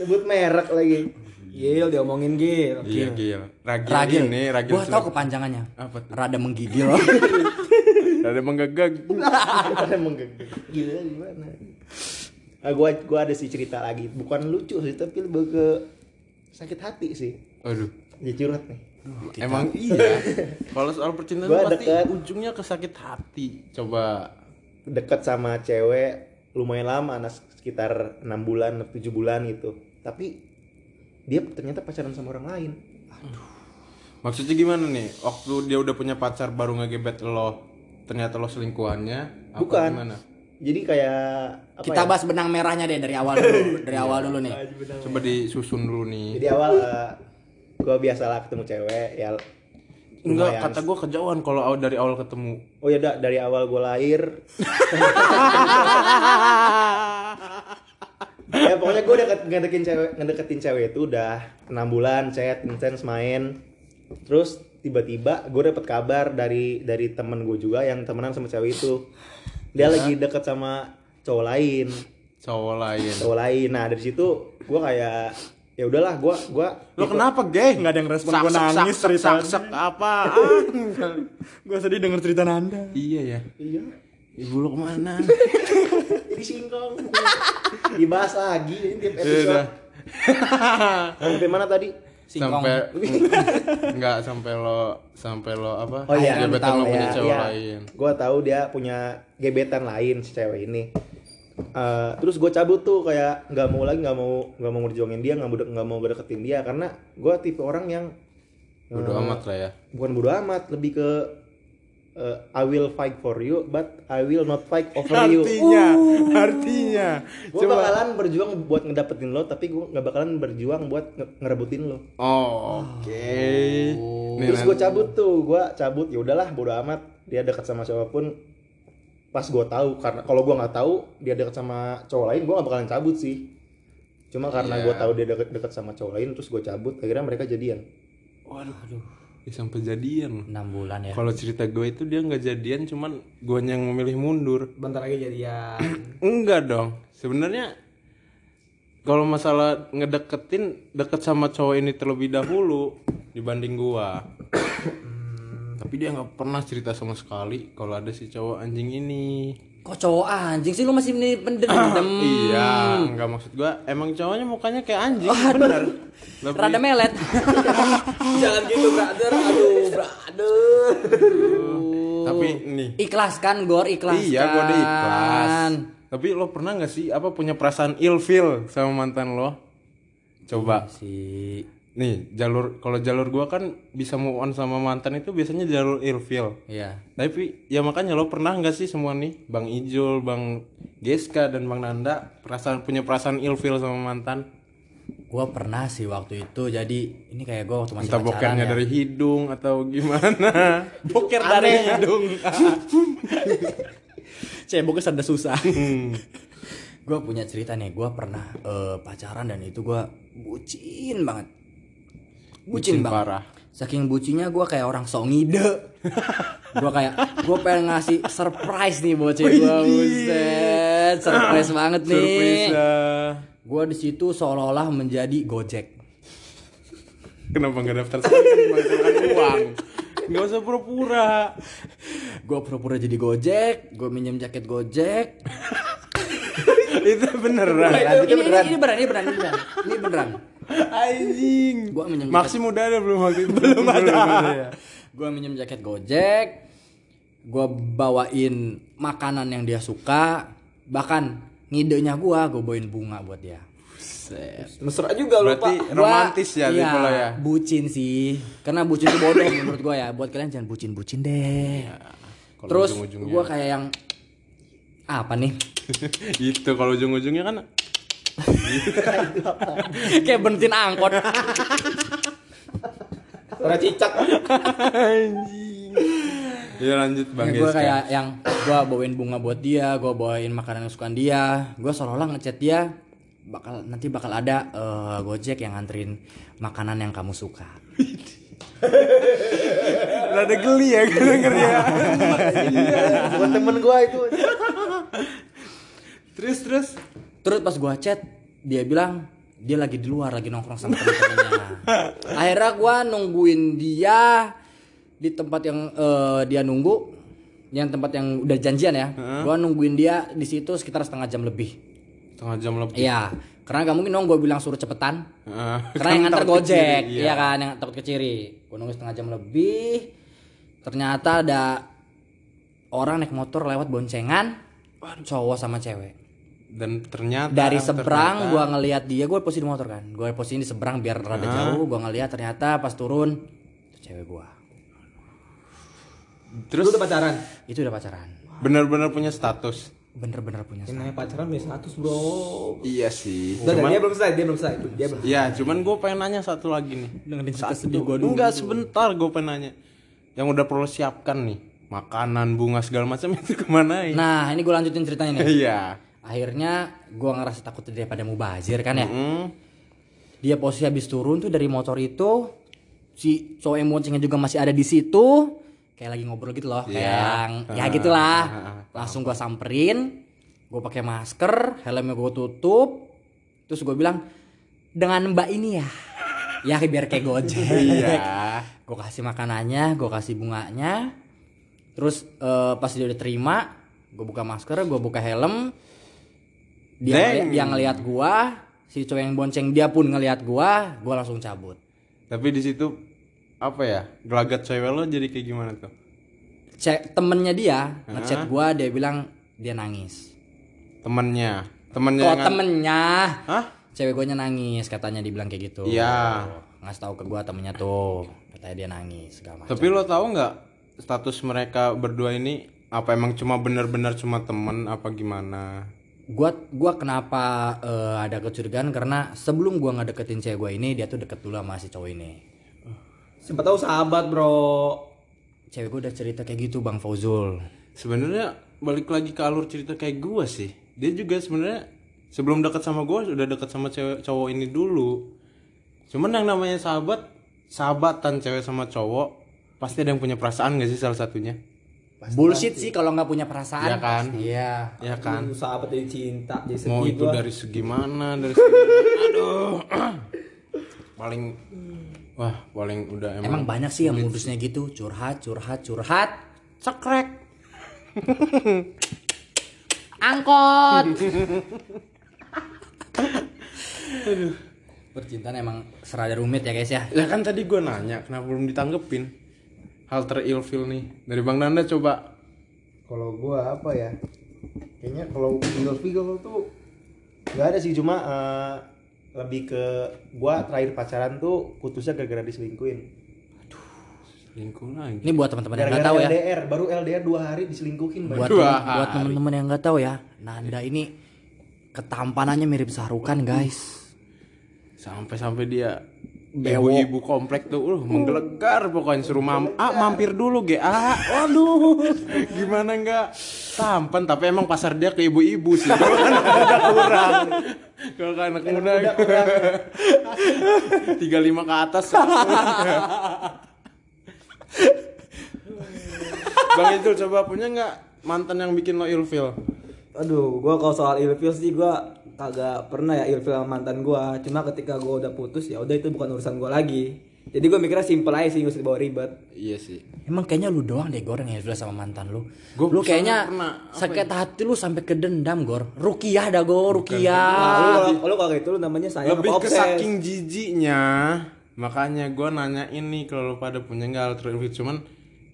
Sebut merek lagi. Gil diomongin Gil. iya gil ragil, ragil ini ragil gua tahu kepanjangannya Apa tuh? rada menggigil ada menggagag Ada menggegek. Gila gimana? Ah, gua gua ada sih cerita lagi. Bukan lucu sih, tapi lebih ke sakit hati sih. aduh Dia curhat nih. emang iya kalau soal percintaan pasti deket. ujungnya ke sakit hati coba Dekat sama cewek lumayan lama, anak sekitar enam bulan, 7 bulan gitu. Tapi dia ternyata pacaran sama orang lain. maksudnya gimana nih waktu dia udah punya pacar baru ngegebet lo ternyata lo selingkuhannya apa Bukan. gimana Jadi kayak apa kita ya? bahas benang merahnya deh dari awal dulu dari awal dulu nih coba disusun dulu nih Jadi awal eh, gua biasalah ketemu cewek ya enggak lumayan. kata gua kejauhan kalau aw- dari awal ketemu Oh ya da- dari awal gue lahir. ya pokoknya gue deket ngedeketin cewek ngedeketin cewek itu udah enam bulan chat intens main. Terus tiba-tiba gue dapet kabar dari dari temen gue juga yang temenan sama cewek itu. Dia lagi deket sama cowok lain. Cowok lain. Cowok lain. Nah dari situ gue kayak ya udahlah gue gue lo kenapa gay Nggak ada yang respon, sak, nangis sak, ceritanya. sak, sak, apaan Gua sedih denger cerita Nanda. iya ya. Iya. Ibu lo ke mana jadi singkong dibahas lagi ini tiap Ya udah. episode sampai mana tadi Singkong. sampai nggak sampai lo sampai lo apa Oh iya, gebetan lo punya ya, cowok iya. lain Gua tahu dia punya gebetan lain si cewek ini. Eh, terus gue cabut tuh kayak nggak mau lagi nggak mau nggak mau ngerjuangin dia nggak mau nggak mau deketin dia karena gue tipe orang yang bodo eh, amat lah ya bukan bodo amat lebih ke eh, I will fight for you but I will not fight over you. Artinya artinya. Gue bakalan berjuang buat ngedapetin lo tapi gue nggak bakalan berjuang buat nge- ngerebutin lo. Oh oke Nih, terus nanti- gue cabut tuh gue cabut ya udahlah bodo amat. Dia dekat sama siapa pun pas gue tahu karena kalau gue nggak tahu dia dekat sama cowok lain gue nggak bakalan cabut sih. Cuma karena Iya. gue tahu dia deket deket sama cowok lain terus gue cabut akhirnya mereka jadian. Waduh ya, sampai jadian. 6 bulan ya. kalau cerita gue itu dia nggak jadian cuman gue yang memilih mundur. Bentar lagi jadian. Enggak dong. Sebenarnya kalau masalah ngedeketin deket sama cowok ini terlebih dahulu dibanding gua. Tapi dia nggak pernah cerita sama sekali kalau ada si cowok anjing ini Kok cowok anjing sih? Lu masih ini pendendam. iya nggak maksud gua. Emang cowoknya mukanya kayak anjing bener. Lebih- Rada melet. jangan gitu brother. Aduh brother. Tapi nih. Ikhlaskan Gor, ikhlaskan. iya gua udah ikhlas. Tapi lo pernah nggak sih apa punya perasaan ilfil sama mantan lo? Coba. Si nih jalur kalau jalur gua kan bisa move on sama mantan itu biasanya jalur ilfil Iya. tapi ya makanya lo pernah nggak sih semua nih bang Ijul bang Geska dan bang Nanda perasaan punya perasaan ilfil sama mantan Gua pernah sih waktu itu jadi ini kayak gua waktu masih entah pacaran bokernya ya. dari hidung atau gimana boker dari hidung Ceboknya sada susah. Hmm. gue punya cerita nih, gue pernah eh, pacaran dan itu gue bucin banget. Bucin Bucin, banget. parah. Saking bucinnya gue kayak orang sok ngide. gue kayak gue pengen ngasih surprise nih cewek gue, buset, surprise banget nih. Surprise Gue di situ seolah-olah menjadi Gojek. kenapa nggak daftar sekali kan uang nggak usah pura-pura Gue pura-pura jadi Gojek, gue minjem jaket Gojek. itu beneran ini, ini, ini beneran, ini beneran, ini beneran, ini beneran. Anjing. Gue minjem Maxim udah ada belum waktu itu. Belum ada. ya gue minjem jaket gojek. Gue bawain makanan yang dia suka. Bahkan ngidenya gue gue bawain bunga buat dia. Mesra juga lu berarti pak. Gua- romantis ya iya, ya? bucin sih. Karena bucin itu bodoh menurut gue ya. Buat kalian jangan bucin bucin deh Kalau terus ujung-ujungnya- gue kayak yang apa nih? Itu kalau ujung-ujungnya kan kayak berhentiin angkot. Suara cicak. Anjing. Ya lanjut bang gue Geska. kayak yang gue bawain bunga buat dia gue bawain makanan kesukaan dia. Gue seolah-olah ngechat dia bakal nanti bakal ada eh, gojek yang nganterin makanan yang kamu suka. Rada geli ya denger ya. Buat temen gue itu. Terus terus Terus pas gua chat, dia bilang dia lagi di luar, lagi nongkrong sama temen-temennya. Akhirnya gua nungguin dia di tempat yang eh, dia nunggu, yang tempat yang udah janjian ya. Gua nungguin dia di situ sekitar setengah jam lebih. setengah jam lebih Iya, karena gak mungkin dong gua bilang suruh cepetan. Ah, Karena yang kan nganter takut gojek, kecil, iya kan, yang takut keciri. Gua nunggu setengah jam lebih. Ternyata ada orang naik motor lewat boncengan, cowok sama cewek. Dan ternyata dari seberang ternyata- gua ngelihat dia gue posisi di motor kan. Gue posisi di seberang biar rada jauh. Gua ngelihat ternyata pas turun itu cewek gua. Terus? Lu udah pacaran? Itu udah pacaran. Benar-benar punya status? Bener-bener punya yang namanya pacaran punya status bro. Iya sih. Udah, cuman dia belum selesai dia belum selesai. Dia belum ya cuman gue pengen nanya satu lagi nih. Dengerin cerita Satu. sedih gua dulu. Enggak sebentar gue pengen nanya. Yang udah perlu siapkan nih makanan bunga segala macam itu ke mana ya nah ini gue lanjutin ceritanya nih. Iya akhirnya gua ngerasa takut daripada mubazir kan ya. Hmm. dia posisi habis turun tuh dari motor itu si cowok yang boncengnya juga masih ada di situ kayak lagi ngobrol gitu loh kayak Iya. yang ya Ah, gitulah ah, ah, langsung gua samperin gua pakai masker helmnya gua tutup. Terus gua bilang dengan mbak ini ya. Ya biar kayak gojek iya. Gue kasih makanannya gue kasih bunganya. Terus eh, pas dia udah terima gue buka masker gue buka helm dia Deng. dia ngelihat gua si cowok yang bonceng dia pun ngelihat gua gua langsung cabut tapi di situ apa ya gelagat cewek lo jadi kayak gimana tuh Cek temennya dia ngechat gua dia bilang dia nangis. temennya temennya yang temennya? Hah? Cewek gue nangis katanya dibilang kayak gitu. Iya. Ngasih tahu ke gua temennya tuh katanya dia nangis segala macam. tapi lo tahu nggak status mereka berdua ini apa emang cuma bener-bener cuma temen apa gimana Gua gua kenapa eh, ada kecurigaan karena sebelum gua nggak deketin cewek gua ini dia tuh deket dulu sama si cowok ini. Siapa tahu sahabat, Bro. Cewek gua udah cerita kayak gitu Bang Fauzul. sebenarnya balik lagi ke alur cerita kayak gua sih dia juga sebenarnya sebelum dekat sama gua udah dekat sama cewek cowok ini dulu cuman yang namanya sahabat sahabatan cewek sama cowok pasti ada yang punya perasaan gak sih salah satunya Bullshit sih kalau nggak punya perasaan. Iya kan? Iya. ya kan Aduh, sahabat dari cinta, jadi mau itu gua. dari segi mana dari segi mana. aduh paling wah paling udah emang, Emang banyak sih yang modusnya gitu, curhat, curhat, curhat. cekrek Angkot. Percintaan emang serada rumit ya guys ya. ya kan tadi gua nanya kenapa belum ditanggepin hal terilfil nih dari bang Nanda coba Kalau gua apa ya? Kayaknya kalau ilfil tuh nggak ada sih cuma eh, lebih ke gua terakhir pacaran tuh putusnya gara-gara diselingkuhin. lingkung lagi Ini buat teman-teman yang nggak tahu ya. LDR, baru LDR dua hari diselingkuhin. Buat Dua temen- buat teman-teman yang nggak tahu ya, Nanda ini ketampanannya mirip Sahrukan guys. sampai-sampai dia. Ibu-ibu komplek tuh uh, menggelegar pokoknya suruh mam ah mampir dulu GA waduh. Gimana nggak? Tampan tapi emang pasar dia ke ibu-ibu sih. Kalau kan anak muda kurang. Kalau kan anak muda tiga lima ke atas. Bang Ijul coba punya nggak mantan yang bikin lo ilfil? Aduh, gua kalau soal ilfil sih gua kagak pernah ya ilfil sama mantan gua. Cuma ketika gua udah putus ya udah itu bukan urusan gua lagi. Jadi gua mikirnya simple aja sih, gak usah dibawa ribet. iya sih Emang kayaknya lu doang deh Gor yang ilfil sama mantan lu. Gua lu kayaknya pernah, sakit hati lu sampai ke dendam Gor. Rukiah dah Nah, Gor, Rukiah. lu kalau lu kalau itu lu namanya sayang lebih ke saking jijiknya makanya gue nanya ini kalau lu pada punya nggak hal ilfil cuman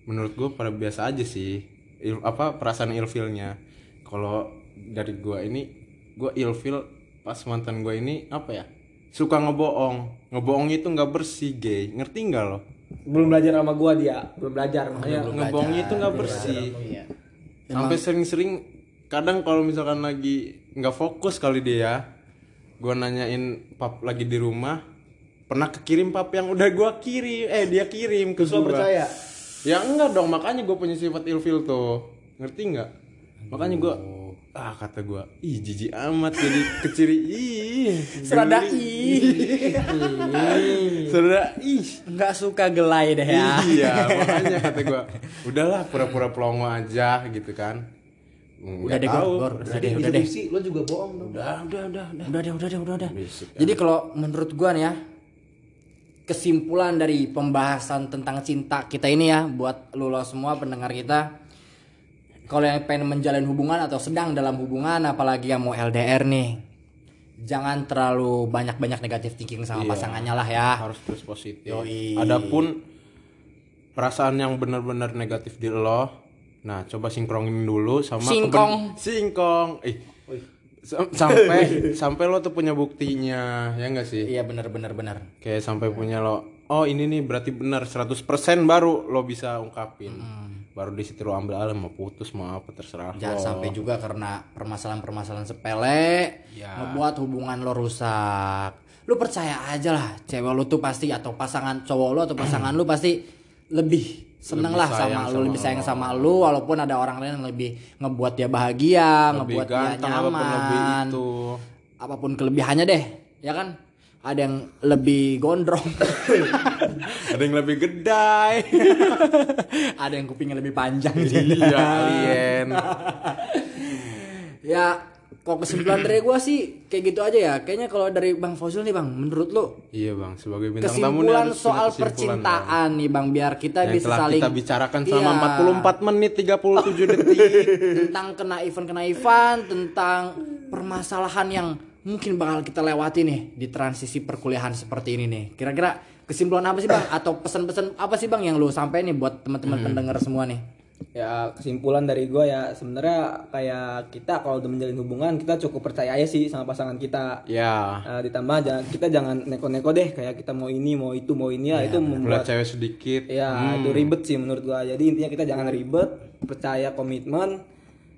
menurut gue pada biasa aja sih Il- apa perasaan ilfilnya kalau dari gue ini gue ilfil pas mantan gue ini apa ya suka ngebohong. Ngebohong itu nggak bersih gay. Ngerti nggak lo? Belum belajar sama gua dia, belum belajar makanya. ngebohong itu nggak bersih. sampai sering-sering kadang kalau misalkan lagi nggak fokus kali dia ya gue nanyain pap lagi di rumah pernah kekirim pap yang udah gue kirim eh dia kirim ke gua. percaya? ya enggak dong makanya gue punya sifat ilfil tuh. Ngerti nggak? Makanya gue ah kata gue ih jijik amat jadi keciri ih Serada ih. serada ih Nggak suka gelai deh ya. Iya, makanya kata gua, udahlah pura-pura pelongo aja gitu kan. Udah deh Gor. Udah deh, udah deh. lo juga bohong dong. Udah, udah, udah, udah. Udah deh, udah deh, udah deh. Berisik, Jadi kalau menurut gua nih ya, kesimpulan dari pembahasan tentang cinta kita ini ya, buat lu lo semua pendengar kita, kalau yang pengen menjalin hubungan atau sedang dalam hubungan, apalagi yang mau LDR nih, jangan terlalu banyak-banyak negatif thinking sama Iya. pasangannya lah ya. Harus terus positif. Yoi. Adapun perasaan yang benar-benar negatif di lo, nah coba sinkronin dulu sama Singkong. keben- singkong. Eh, sam- sampai sampai lo tuh punya buktinya, ya enggak sih? Iya benar benar benar. Kayak sampai punya lo, oh ini nih berarti benar 100% baru lo bisa ungkapin. Baru di situ lo ambil alih mau putus mau apa terserah. Jangan lo. sampai juga karena permasalahan-permasalahan sepele Ya. ngebuat hubungan lo rusak. Lu percaya aja lah, cewek lu tuh pasti atau pasangan cowok lu atau pasangan lu pasti lebih seneng Lebih lah sama lu, sama lebih sayang lo. sama lu walaupun ada orang lain yang lebih ngebuat dia bahagia, lebih ngebuat dia ganteng apa pun lebih nyaman. itu. Apa pun kelebihannya deh, ya kan? Ada yang lebih gondrong, Ada yang lebih gedai. ada yang kupingnya lebih panjang. iya, alien. ya kok kesimpulan dari gua sih kayak gitu aja ya kayaknya kalau dari bang Fauzul nih bang menurut lu Iya, Bang, sebagai bintang tamu nih kesimpulan harus punya soal kesimpulan, percintaan nih bang biar kita Bang. Yang bisa telah saling kita bicarakan selama Iya. 44 menit 37 detik. tentang kena event kena event tentang permasalahan yang mungkin bakal kita lewati nih di transisi perkuliahan seperti ini nih. Kira-kira kesimpulan apa sih bang? Atau pesan-pesan apa sih bang yang lu sampai nih buat teman-teman Hmm. pendengar semua nih? Ya kesimpulan dari gue ya sebenarnya kayak kita kalau udah menjalin hubungan kita cukup percaya aja sih sama pasangan kita. Ya. Nah, ditambah jangan, kita jangan neko-neko deh kayak kita mau ini mau itu mau ini ya itu membuat cewek sedikit. Ya itu ribet sih menurut gua. Jadi intinya kita jangan ribet percaya komitmen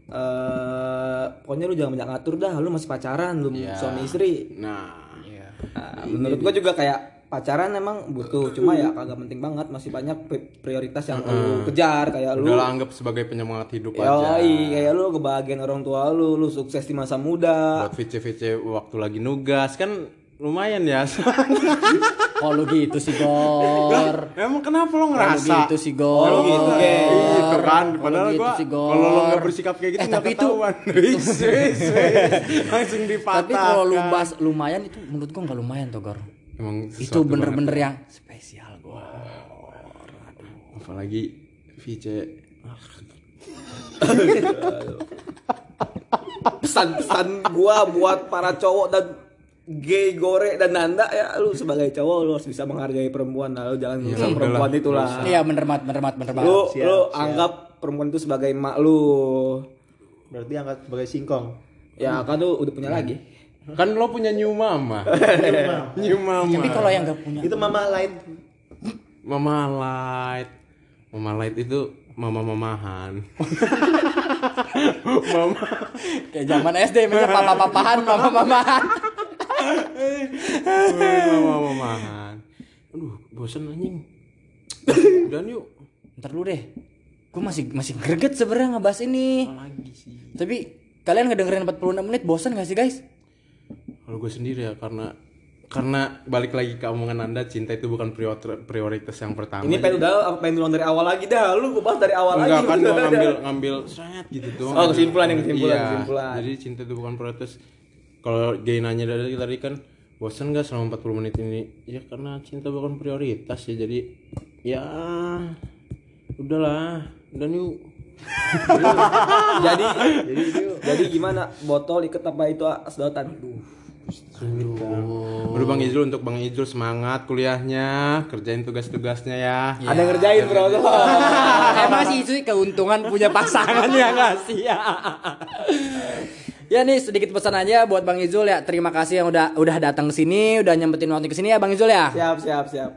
eh pokoknya lu jangan banyak ngatur dah lu masih pacaran lu suami istri. Nah. Nah, menurut gua juga kayak pacaran emang butuh cuma ya kagak penting banget masih banyak pri- prioritas yang lu kejar kayak lu udah anggap sebagai penyemangat hidup aja. Yoi, kayak lu kebahagiaan orang tua lu, lu sukses di masa muda. buat VC-VC waktu lagi nugas kan lumayan ya. Lu gitu sih Gor. Emang kenapa lo Kalau ngerasa? gitu sih Gor. Oh, gitu, gitu kan. Kalau padahal gitu gua kalau lo nggak bersikap kayak gitu Eh, nggak tapi itu- ketahuan. Wis. langsung dipatahkan. Tapi kalau lu bahas lumayan itu menurut gua nggak lumayan tuh Gor. Emang itu bener-bener yang spesial Gor. Banget. apalagi VC Pesan-pesan gua buat para cowok dan gay gore dan nanda ya lu sebagai cowok lu harus bisa menghargai perempuan. Lah lu jangan Iya, merusak perempuan itulah. iya. Bener banget bener banget bener banget lu Siap, lu siap. anggap perempuan itu sebagai emak lu. Berarti angkat sebagai singkong. ya kan lu udah punya lagi. Kan lo punya new mama. New mama. Tapi kalau yang nggak punya Itu mama lain. mama light. Mama light itu mama mamahan. Mama kayak zaman SD mereka papa-papahan mama-mamahan mama mamahan aduh bosen anjing. Dan yuk. Ntar dulu deh. Gue masih masih greget sebenarnya ngebahas ini. Lagi sih? Tapi kalian ngedengerin 46 menit bosan gak sih guys? Kalau gue sendiri ya karena karena balik lagi ke omongan anda cinta itu bukan prior- prioritas yang pertama. Ini pengen udah apa pengen ulang dari awal lagi dah. Lu gua bahas dari awal enggak lagi. kan gue ngambil ngambil seret gitu tuh Oh, kesimpulan yang kesimpulan, iya, kesimpulan. jadi cinta itu bukan prioritas. Kalau gay nanya dari tadi kan bosan gak selama 40 menit ini? Ya karena cinta bukan prioritas ya jadi ya udahlah. Dan yuk. Jadi jadi gimana? Botol ikat apa itu sedotan? Udah Bang Ijul untuk Bang Ijul semangat kuliahnya, kerjain tugas-tugasnya ya. ada yang ngerjain bro. Emang sih itu keuntungan punya pasangan ya gak sih? ya ya nih sedikit pesan aja buat Bang Izul ya. Terima kasih yang udah udah datang ke sini udah nyempetin waktu ke sini ya Bang Izul ya? Siap siap siap.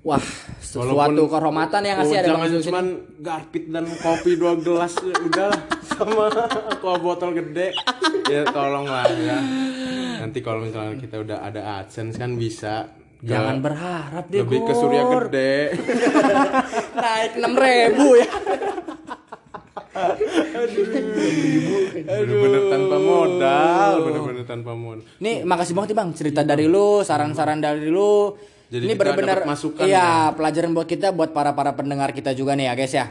Wah sesuatu Walaupun- kehormatan yang ngasih Oh, ada Bang Izul sini. cuman garpit dan kopi dua gelas udah sama aqua botol gede. Ya tolong lah ya. Nanti kalau misalnya kita udah ada adsense kan bisa jangan berharap deh lebih ke surya gede. Naik enam ribu ya bener-bener tanpa modal bener-bener tanpa modal Nih makasih banget nih bang cerita dari lu, saran-saran dari lu. Jadi ini benar-benar masukan iya pelajaran buat kita, buat para para pendengar kita juga nih ya guys ya.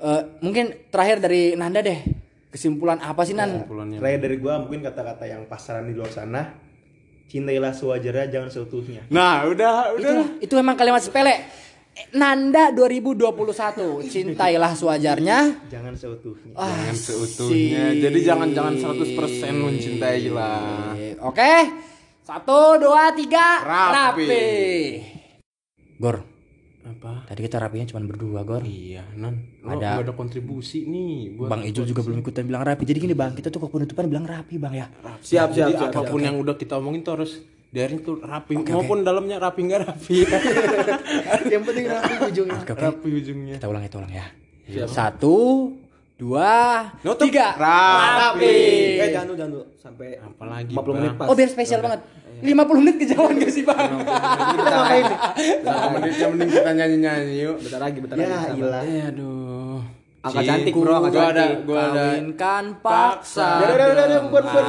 Eh, mungkin terakhir dari Nanda deh, kesimpulan apa sih Nan? Terakhir dari gua mungkin kata-kata yang pasaran di luar sana. Cintailah sewajarnya jangan seutuhnya. nah udah udah Itu, itu emang kalimat sepele. Nanda 2021, cintailah sewajarnya. Jangan seutuhnya. Ah, jangan seutuhnya jadi jangan jangan 100% mencintai lah Oke, satu, dua, tiga, Rapi. rapi. Gor, apa tadi kita rapinya cuma berdua Gor. iya nan lo Ada- ada kontribusi nih buat Bang Ijul juga belum ikutan bilang rapi. Jadi gini bang, kita tuh ke penutupan bilang rapi bang ya. siap siap jadi siap, apa pun yang udah kita omongin tuh harus daring tuh rapi maupun dalamnya rapi nggak rapi yang penting rapi ujungnya. rapi ujungnya Kita ulang kita ulang ya. Satu, dua, Nutup. tiga. Rapi. eh jangan dulu jangan dulu sampai apalagi 50 menit pas Oh biar spesial banget. 50 menit kejauhan gak sih bang? Kita ngapain nih? Berapa menitnya mending kita nyanyi nyanyi yuk bentar lagi bentar Ya lagi ilah. eh aduh Angka cantik, bro, angka gua ada cantik. gua ada Kawinkan paksa. Udah, udah, udah, udah.